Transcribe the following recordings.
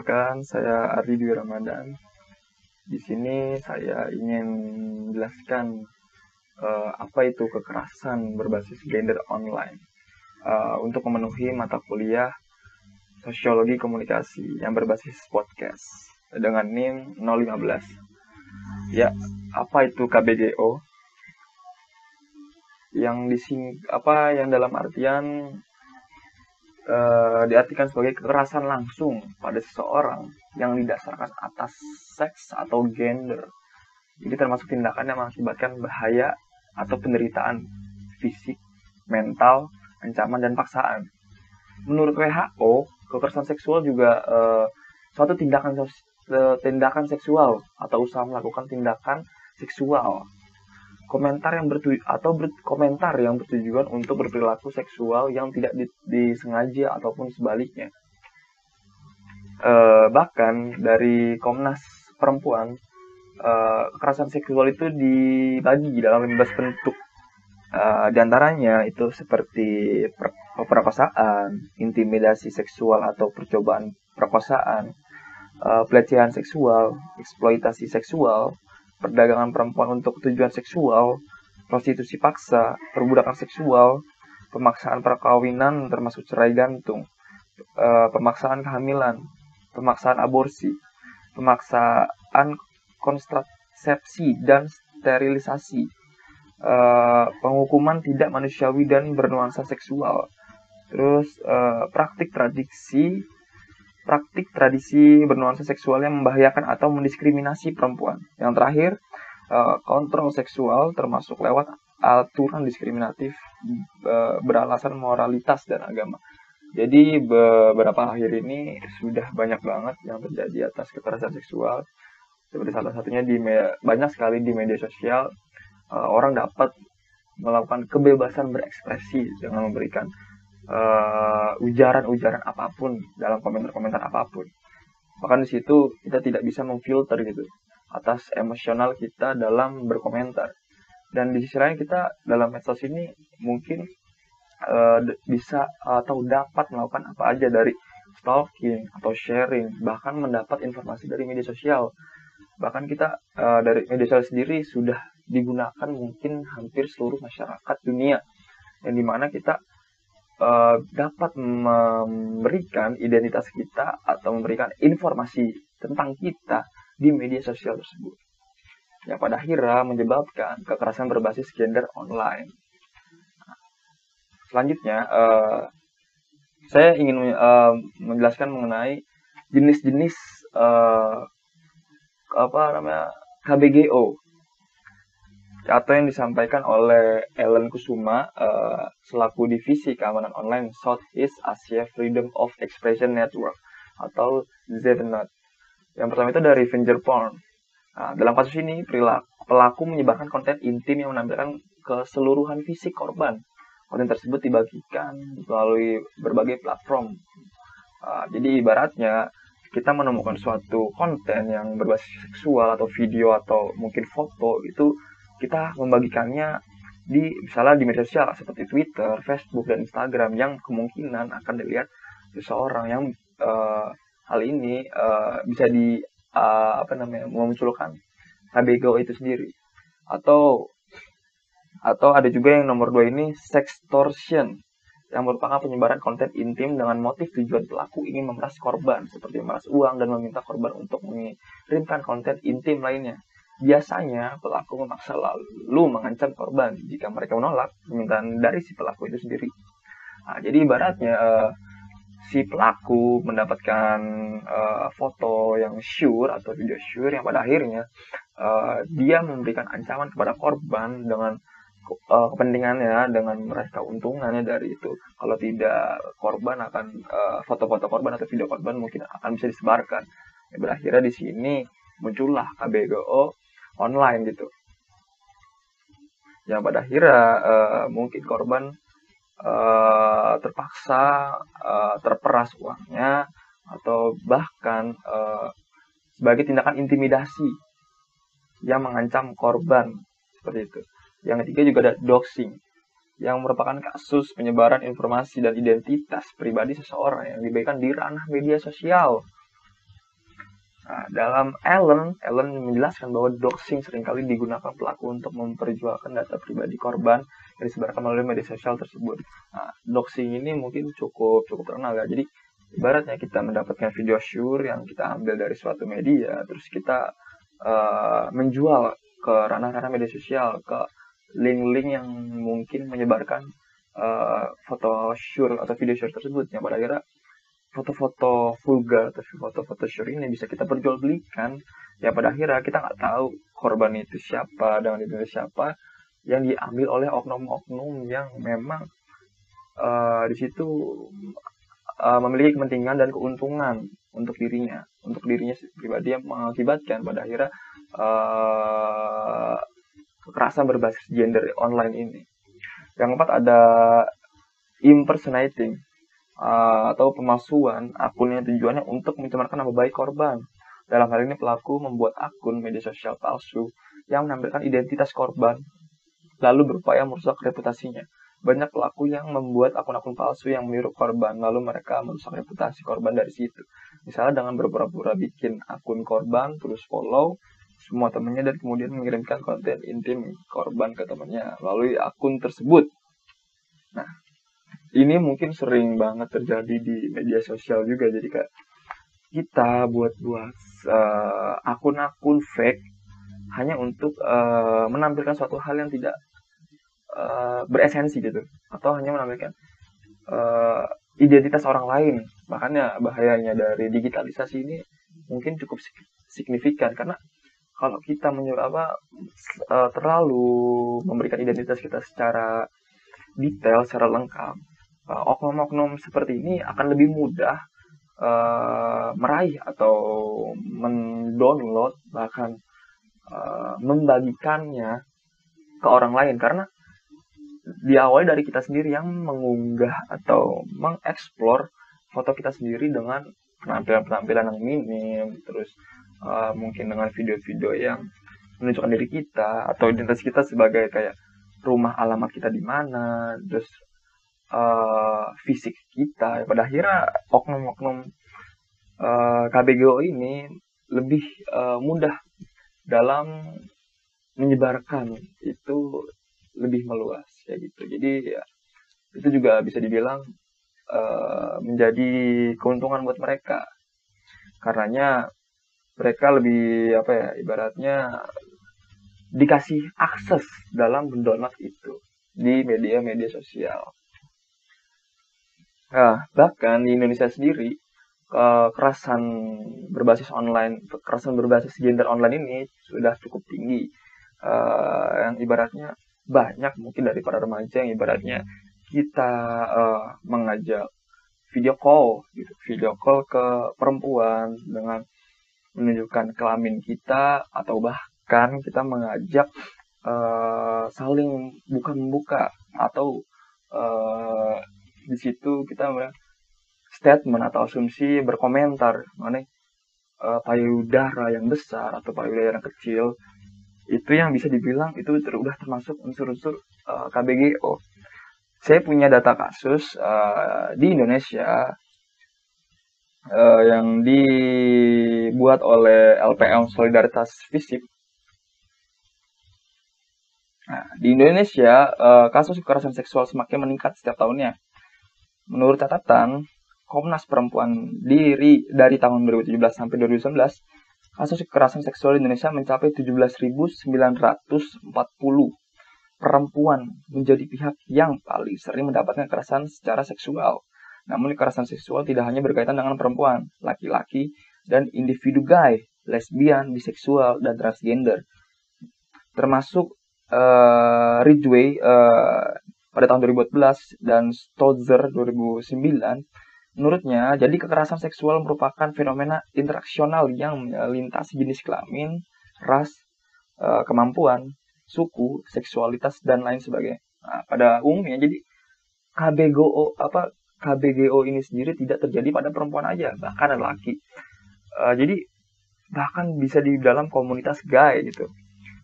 Perkenalkan, saya Ardi Dwi Ramadan. Di sini saya ingin menjelaskan uh, apa itu kekerasan berbasis gender online uh, untuk memenuhi mata kuliah Sosiologi Komunikasi yang berbasis podcast dengan NIM 015. Ya, apa itu KBGO? Yang dising apa yang dalam artian uh, diartikan sebagai kekerasan langsung pada seseorang yang didasarkan atas seks atau gender. Jadi termasuk tindakan yang mengakibatkan bahaya atau penderitaan fisik, mental, ancaman dan paksaan. Menurut WHO, kekerasan seksual juga uh, suatu tindakan tindakan seksual atau usaha melakukan tindakan seksual komentar yang bertuju atau ber, komentar yang bertujuan untuk berperilaku seksual yang tidak di, disengaja ataupun sebaliknya. E, bahkan dari Komnas Perempuan, e, kekerasan seksual itu dibagi dalam 15 bentuk. E, di antaranya itu seperti per, perkosaan, intimidasi seksual atau percobaan perkosaan, e, pelecehan seksual, eksploitasi seksual, perdagangan perempuan untuk tujuan seksual, prostitusi paksa, perbudakan seksual, pemaksaan perkawinan termasuk cerai gantung, e, pemaksaan kehamilan, pemaksaan aborsi, pemaksaan kontrasepsi dan sterilisasi, e, penghukuman tidak manusiawi dan bernuansa seksual, terus e, praktik tradisi praktik tradisi bernuansa seksual yang membahayakan atau mendiskriminasi perempuan. Yang terakhir, eh, kontrol seksual termasuk lewat aturan diskriminatif eh, beralasan moralitas dan agama. Jadi beberapa akhir ini sudah banyak banget yang terjadi atas kekerasan seksual. Seperti salah satunya di banyak sekali di media sosial eh, orang dapat melakukan kebebasan berekspresi dengan memberikan uh, ujaran-ujaran apa pun dalam komentar-komentar apa pun. Bahkan di situ kita tidak bisa memfilter gitu atas emosional kita dalam berkomentar. Dan di sisi lain kita dalam medsos ini mungkin uh, bisa atau dapat melakukan apa aja dari stalking atau sharing, bahkan mendapat informasi dari media sosial. Bahkan kita uh, dari media sosial sendiri sudah digunakan mungkin hampir seluruh masyarakat dunia. Yang di mana kita uh, dapat memberikan identitas kita atau memberikan informasi tentang kita di media sosial tersebut. Yang pada akhirnya menyebabkan kekerasan berbasis gender online. Selanjutnya, uh, saya ingin uh, menjelaskan mengenai jenis-jenis uh, apa namanya KBGO atau yang disampaikan oleh Ellen Kusuma uh, selaku divisi keamanan online Southeast Asia Freedom of Expression Network atau ZNet. Yang pertama itu dari Avenger Porn. Nah, dalam kasus ini perilaku, pelaku menyebarkan konten intim yang menampilkan keseluruhan fisik korban. Konten tersebut dibagikan melalui berbagai platform. Uh, jadi ibaratnya kita menemukan suatu konten yang berbasis seksual atau video atau mungkin foto itu kita membagikannya di misalnya di media sosial seperti Twitter, Facebook dan Instagram yang kemungkinan akan dilihat seseorang yang uh, hal ini uh, bisa di uh, apa namanya memunculkan KBGO itu sendiri. Atau atau ada juga yang nomor dua ini sextortion yang merupakan penyebaran konten intim dengan motif tujuan pelaku ingin memeras korban seperti memeras uang dan meminta korban untuk mengirimkan konten intim lainnya Biasanya pelaku memaksa lalu mengancam korban jika mereka menolak permintaan dari si pelaku itu sendiri. Nah, jadi ibaratnya uh, si pelaku mendapatkan uh, foto yang sure atau video sure yang pada akhirnya uh, dia memberikan ancaman kepada korban dengan uh, kepentingannya dengan meraih keuntungannya dari itu. Kalau tidak korban akan foto-foto uh, korban atau video korban mungkin akan bisa disebarkan. Ya, berakhirnya di sini muncullah KBGO online gitu yang pada akhirnya uh, mungkin korban uh, terpaksa uh, terperas uangnya atau bahkan uh, sebagai tindakan intimidasi yang mengancam korban seperti itu. Yang ketiga juga ada doxing yang merupakan kasus penyebaran informasi dan identitas pribadi seseorang yang diberikan di ranah media sosial Nah, dalam Allen, Allen menjelaskan bahwa doxing sering kali digunakan pelaku untuk memperjualkan data pribadi korban yang disebarkan melalui media sosial tersebut. Nah, doxing ini mungkin cukup cukup terkenal ya. Jadi ibaratnya kita mendapatkan video sure yang kita ambil dari suatu media, terus kita uh, menjual ke ranah-ranah media sosial, ke link-link yang mungkin menyebarkan uh, foto sure atau video sure tersebut yang pada akhirnya foto-foto vulgar atau foto-foto syur ini bisa kita perjualbelikan ya pada akhirnya kita nggak tahu korban itu siapa dengan itu siapa yang diambil oleh oknum-oknum yang memang uh, di situ uh, memiliki kepentingan dan keuntungan untuk dirinya untuk dirinya pribadi yang mengakibatkan pada akhirnya uh, kekerasan berbasis gender online ini. Yang keempat ada impersonating uh, atau pemalsuan akun yang tujuannya untuk mencemarkan nama baik korban. Dalam hal ini pelaku membuat akun media sosial palsu yang menampilkan identitas korban lalu berupaya merusak reputasinya. Banyak pelaku yang membuat akun-akun palsu yang meniru korban, lalu mereka merusak reputasi korban dari situ. Misalnya dengan berpura-pura bikin akun korban, terus follow semua temannya dan kemudian mengirimkan konten intim korban ke temannya melalui akun tersebut. Nah, ini mungkin sering banget terjadi di media sosial juga jadi kayak kita buat buat uh, akun-akun fake hanya untuk uh, menampilkan suatu hal yang tidak uh, beresensi gitu atau hanya menampilkan uh, identitas orang lain. Makanya bahayanya dari digitalisasi ini mungkin cukup signifikan karena kalau kita menyuruh apa terlalu memberikan identitas kita secara detail secara lengkap oknum-oknum seperti ini akan lebih mudah uh, meraih atau mendownload bahkan uh, membagikannya ke orang lain. Karena diawali dari kita sendiri yang mengunggah atau mengeksplor foto kita sendiri dengan penampilan-penampilan yang minim terus uh, mungkin dengan video-video yang menunjukkan diri kita atau identitas kita sebagai kayak rumah alamat kita di mana terus uh, fisik kita. Pada akhirnya oknum-oknum uh, eh, KBGO ini lebih uh, mudah dalam menyebarkan itu lebih meluas ya gitu. Jadi ya, itu juga bisa dibilang uh, menjadi keuntungan buat mereka. Karenanya mereka lebih apa ya ibaratnya dikasih akses dalam mendownload itu di media-media sosial Nah, bahkan di Indonesia sendiri, kekerasan berbasis online, kekerasan berbasis gender online ini sudah cukup tinggi. Uh, yang ibaratnya banyak mungkin dari para remaja yang ibaratnya kita uh, mengajak video call gitu video call ke perempuan dengan menunjukkan kelamin kita atau bahkan kita mengajak uh, saling buka membuka atau uh, di situ kita statement atau asumsi berkomentar mengenai uh, payudara yang besar atau payudara yang kecil itu yang bisa dibilang itu sudah termasuk unsur-unsur uh, eh, KBGO. Saya punya data kasus uh, di Indonesia uh, yang dibuat oleh LPM Solidaritas Fisip. Nah, di Indonesia, kasus kekerasan seksual semakin meningkat setiap tahunnya. Menurut catatan Komnas Perempuan diri dari tahun 2017 sampai 2019, kasus kekerasan seksual di Indonesia mencapai 17.940 perempuan menjadi pihak yang paling sering mendapatkan kekerasan secara seksual. Namun kekerasan seksual tidak hanya berkaitan dengan perempuan, laki-laki, dan individu gay, lesbian, biseksual, dan transgender. Termasuk uh, Ridgway uh, pada tahun 2014 dan Stotzer 2009, menurutnya jadi kekerasan seksual merupakan fenomena interaksional yang melintasi jenis kelamin, ras, eh, kemampuan, suku, seksualitas dan lain sebagainya. Nah, pada umumnya jadi KBGO apa KBGO ini sendiri tidak terjadi pada perempuan aja, bahkan laki. Uh, jadi bahkan bisa di dalam komunitas gay gitu.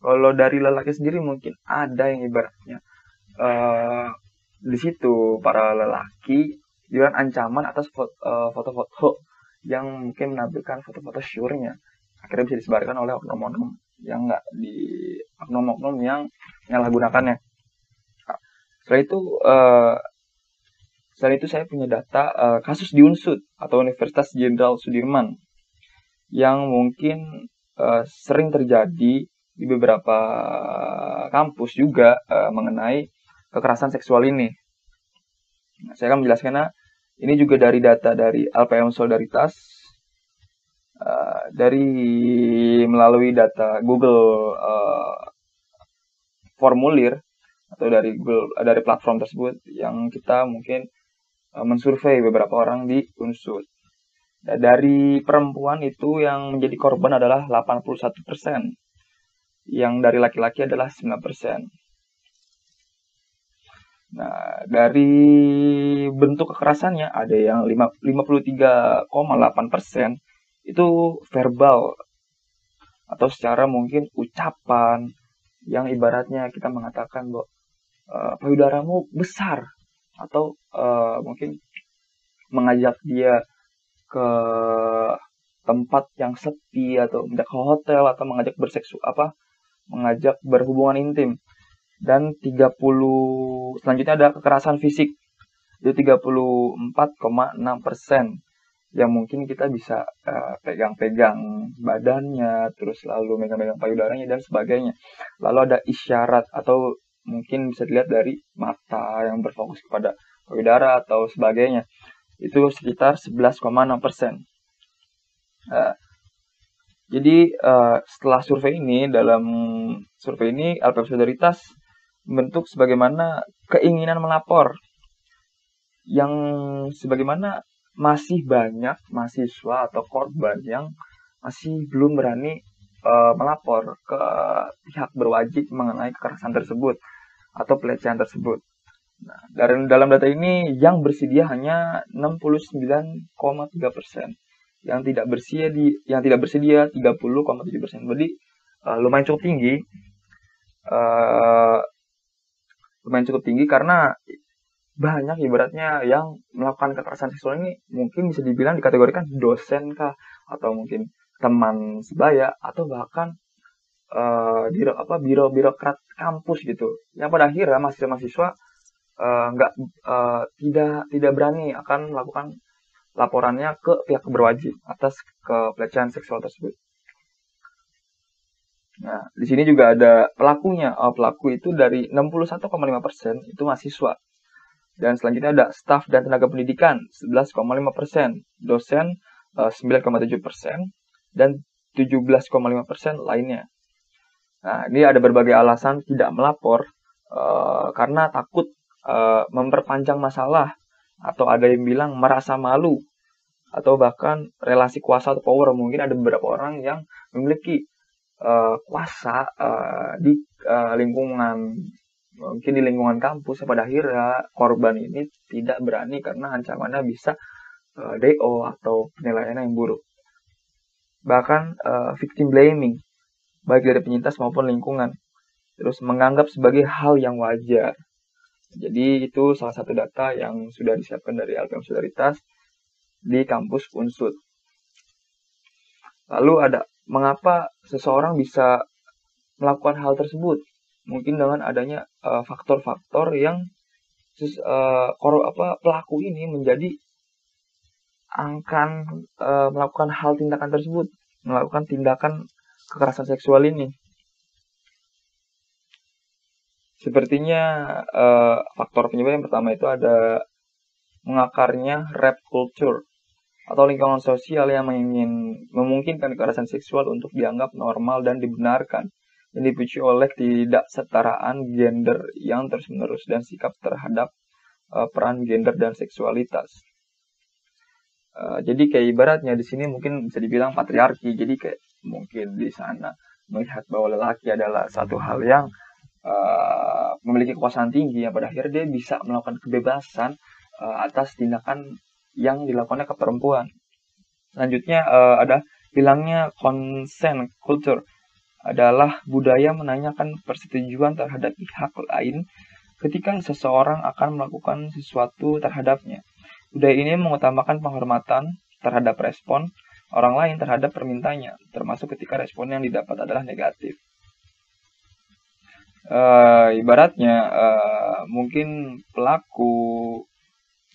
Kalau dari lelaki sendiri mungkin ada yang ibaratnya uh, di situ para lelaki dengan ancaman atas eh, foto-foto yang mungkin menampilkan foto-foto syurnya akhirnya bisa disebarkan oleh oknum-oknum yang nggak di oknum-oknum yang menyalahgunakannya. Setelah itu uh, setelah itu saya punya data uh, kasus di Unsud atau Universitas Jenderal Sudirman yang mungkin uh, sering terjadi di beberapa kampus juga uh, mengenai kekerasan seksual ini. Nah, saya akan menjelaskannya. Ini juga dari data dari LPM Solidaritas, uh, dari melalui data Google uh, formulir atau dari Google dari platform tersebut yang kita mungkin uh, mensurvei beberapa orang di Unsur. Nah, dari perempuan itu yang menjadi korban adalah 81%. Yang dari laki-laki adalah 9%. Nah, dari bentuk kekerasannya ada yang 53,8 persen itu verbal atau secara mungkin ucapan yang ibaratnya kita mengatakan bahwa uh, payudaramu besar atau uh, mungkin mengajak dia ke tempat yang sepi atau ke hotel atau mengajak berseksu apa mengajak berhubungan intim dan 30 selanjutnya ada kekerasan fisik. Itu 34,6 persen yang mungkin kita bisa uh, pegang-pegang badannya terus lalu megang-megang payudaranya dan sebagainya. Lalu ada isyarat atau mungkin bisa dilihat dari mata yang berfokus kepada payudara atau sebagainya. Itu sekitar 11,6 persen. Uh, jadi uh, setelah survei ini dalam survei ini LPF Solidaritas bentuk sebagaimana keinginan melapor yang sebagaimana masih banyak mahasiswa atau korban yang masih belum berani uh, melapor ke pihak berwajib mengenai kekerasan tersebut atau pelecehan tersebut. Nah, dari dalam data ini yang bersedia hanya 69,3 persen, yang tidak bersedia di yang tidak bersedia 30,7 persen. Jadi uh, lumayan cukup tinggi. Uh, lumayan cukup tinggi karena banyak ibaratnya yang melakukan kekerasan seksual ini mungkin bisa dibilang dikategorikan dosen kah atau mungkin teman sebaya atau bahkan uh, biro apa biro birokrat kampus gitu yang pada akhirnya mahasiswa-mahasiswa uh, nggak uh, tidak tidak berani akan melakukan laporannya ke pihak berwajib atas kepelecehan seksual tersebut. Nah, di sini juga ada pelakunya. Oh, pelaku itu dari 61,5% itu mahasiswa. Dan selanjutnya ada staf dan tenaga pendidikan 11,5%, dosen 9,7%, eh, dan 17,5% lainnya. Nah, ini ada berbagai alasan tidak melapor uh, karena takut uh, memperpanjang masalah atau ada yang bilang merasa malu atau bahkan relasi kuasa atau power mungkin ada beberapa orang yang memiliki uh, kuasa uh, di uh, lingkungan mungkin di lingkungan kampus pada akhirnya korban ini tidak berani karena ancamannya bisa uh, DO atau penilaian yang buruk bahkan uh, victim blaming baik dari penyintas maupun lingkungan terus menganggap sebagai hal yang wajar jadi itu salah satu data yang sudah disiapkan dari LPM Solidaritas di kampus Unsud. Lalu ada mengapa seseorang bisa melakukan hal tersebut? Mungkin dengan adanya eh, faktor-faktor uh, yang uh, apa pelaku ini menjadi akan uh, melakukan hal tindakan tersebut melakukan tindakan kekerasan seksual ini. Sepertinya uh, faktor penyebab yang pertama itu ada mengakarnya rap culture atau lingkungan sosial yang ingin memungkinkan kekerasan seksual untuk dianggap normal dan dibenarkan yang dipicu oleh tidak setaraan gender yang terus-menerus dan sikap terhadap uh, peran gender dan seksualitas. Uh, jadi kayak ibaratnya di sini mungkin bisa dibilang patriarki. Jadi kayak mungkin di sana melihat bahwa lelaki adalah satu hal yang uh, memiliki kekuasaan tinggi yang pada akhirnya dia bisa melakukan kebebasan uh, atas tindakan yang dilakukannya ke perempuan. Selanjutnya uh, ada hilangnya consent culture adalah budaya menanyakan persetujuan terhadap pihak lain ketika seseorang akan melakukan sesuatu terhadapnya. Budaya ini mengutamakan penghormatan terhadap respon orang lain terhadap permintanya, termasuk ketika respon yang didapat adalah negatif. Uh, ibaratnya uh, mungkin pelaku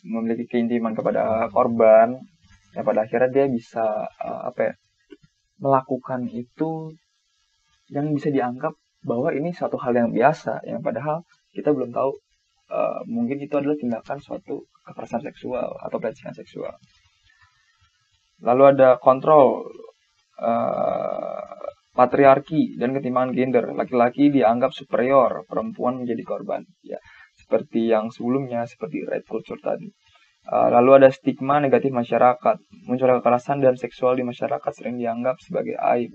memiliki keintiman kepada korban, ya pada akhirnya dia bisa uh, apa ya melakukan itu yang bisa dianggap bahwa ini suatu hal yang biasa, yang padahal kita belum tahu uh, mungkin itu adalah tindakan suatu kekerasan seksual atau pelecehan seksual. Lalu ada kontrol uh, patriarki dan ketimpangan gender. Laki-laki dianggap superior, perempuan menjadi korban. Ya, seperti yang sebelumnya, seperti right culture tadi. Uh, lalu ada stigma negatif masyarakat. Munculnya kekerasan dan seksual di masyarakat sering dianggap sebagai aib.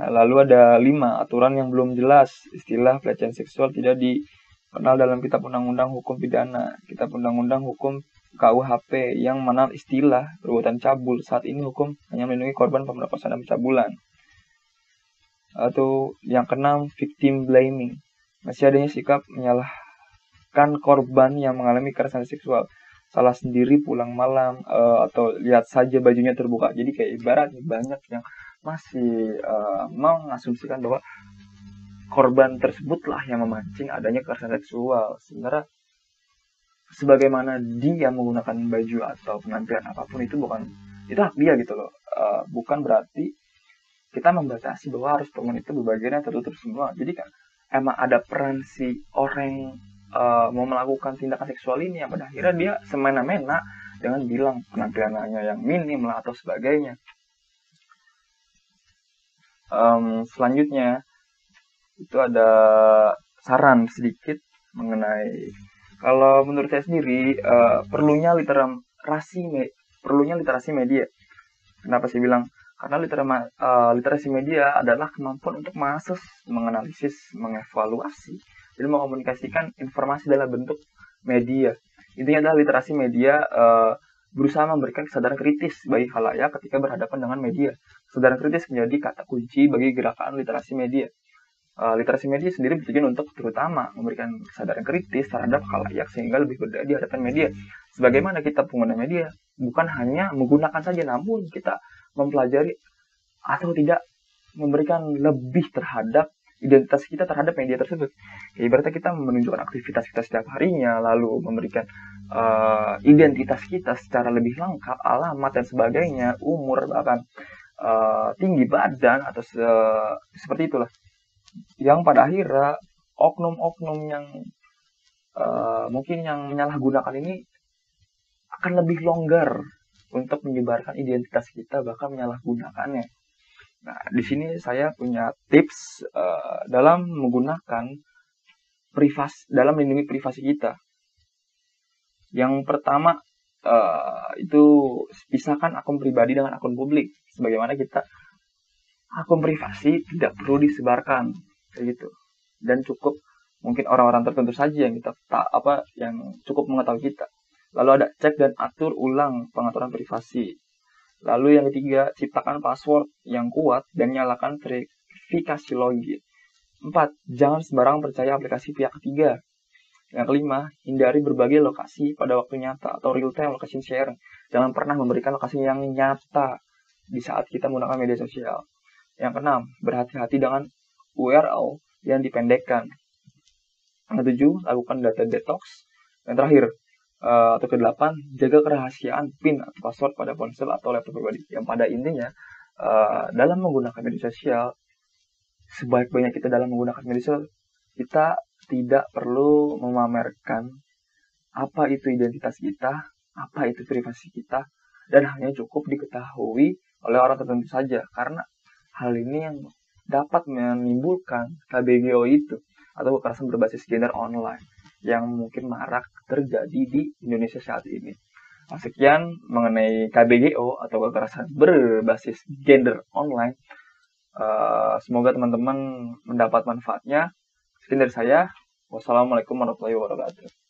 Nah, lalu ada lima aturan yang belum jelas. Istilah pelecehan seksual tidak dikenal dalam Kitab Undang-Undang Hukum Pidana, Kitab Undang-Undang Hukum KUHP yang mengenal istilah perbuatan cabul. Saat ini hukum hanya melindungi korban pemerkosaan dan pencabulan. Atau yang keenam, victim blaming. Masih adanya sikap menyalahkan korban yang mengalami kekerasan seksual. Salah sendiri pulang malam uh, atau lihat saja bajunya terbuka. Jadi kayak ibarat banyak yang masih uh, mengasumsikan bahwa korban tersebutlah yang memancing adanya kekerasan seksual. Sebenarnya sebagaimana dia menggunakan baju atau penampilan apa pun itu bukan itu hak dia gitu loh uh, bukan berarti kita membatasi bahwa harus pengen itu berbagian tertutup semua jadi kan emang ada peran si orang uh, mau melakukan tindakan seksual ini yang pada akhirnya dia semena-mena dengan bilang penampilannya yang minim lah atau sebagainya um, selanjutnya itu ada saran sedikit mengenai kalau menurut saya sendiri uh, perlunya literasi me perlunya literasi media. Kenapa sih bilang? Karena literama, uh, literasi media adalah kemampuan untuk mengakses, menganalisis, mengevaluasi, dan mengkomunikasikan informasi dalam bentuk media. Intinya adalah literasi media uh, berusaha memberikan kesadaran kritis bagi halayak ketika berhadapan dengan media. Kesadaran kritis menjadi kata kunci bagi gerakan literasi media uh, literasi media sendiri bertujuan untuk terutama memberikan kesadaran kritis terhadap khalayak sehingga lebih berdaya di hadapan media. Sebagaimana kita pengguna media, bukan hanya menggunakan saja, namun kita mempelajari atau tidak memberikan lebih terhadap identitas kita terhadap media tersebut. Ya, ibaratnya kita menunjukkan aktivitas kita setiap harinya, lalu memberikan uh, identitas kita secara lebih lengkap, alamat dan sebagainya, umur bahkan uh, tinggi badan atau se seperti itulah yang pada akhirnya oknum-oknum yang uh, mungkin yang menyalahgunakan ini akan lebih longgar untuk menyebarkan identitas kita bahkan menyalahgunakannya. Nah, di sini saya punya tips uh, dalam menggunakan privas dalam melindungi privasi kita. Yang pertama uh, itu pisahkan akun pribadi dengan akun publik. Sebagaimana kita akun privasi tidak perlu disebarkan kayak gitu dan cukup mungkin orang-orang tertentu saja yang kita apa yang cukup mengetahui kita lalu ada cek dan atur ulang pengaturan privasi lalu yang ketiga ciptakan password yang kuat dan nyalakan verifikasi login empat jangan sembarang percaya aplikasi pihak ketiga yang kelima, hindari berbagai lokasi pada waktu nyata atau real time location share. Jangan pernah memberikan lokasi yang nyata di saat kita menggunakan media sosial. Yang keenam, berhati-hati dengan URL yang dipendekkan. Yang ketujuh, lakukan data detox. Yang terakhir, uh, atau kedelapan, jaga kerahasiaan PIN atau password pada ponsel atau laptop pribadi. Yang pada intinya, uh, dalam menggunakan media sosial, sebaik-baiknya kita dalam menggunakan media sosial, kita tidak perlu memamerkan apa itu identitas kita, apa itu privasi kita, dan hanya cukup diketahui oleh orang tertentu saja. Karena Hal ini yang dapat menimbulkan KBGO itu atau kekerasan berbasis gender online yang mungkin marak terjadi di Indonesia saat ini. Nah, sekian mengenai KBGO atau kekerasan berbasis gender online. Uh, semoga teman-teman mendapat manfaatnya. Sekian dari saya. Wassalamualaikum warahmatullahi wabarakatuh.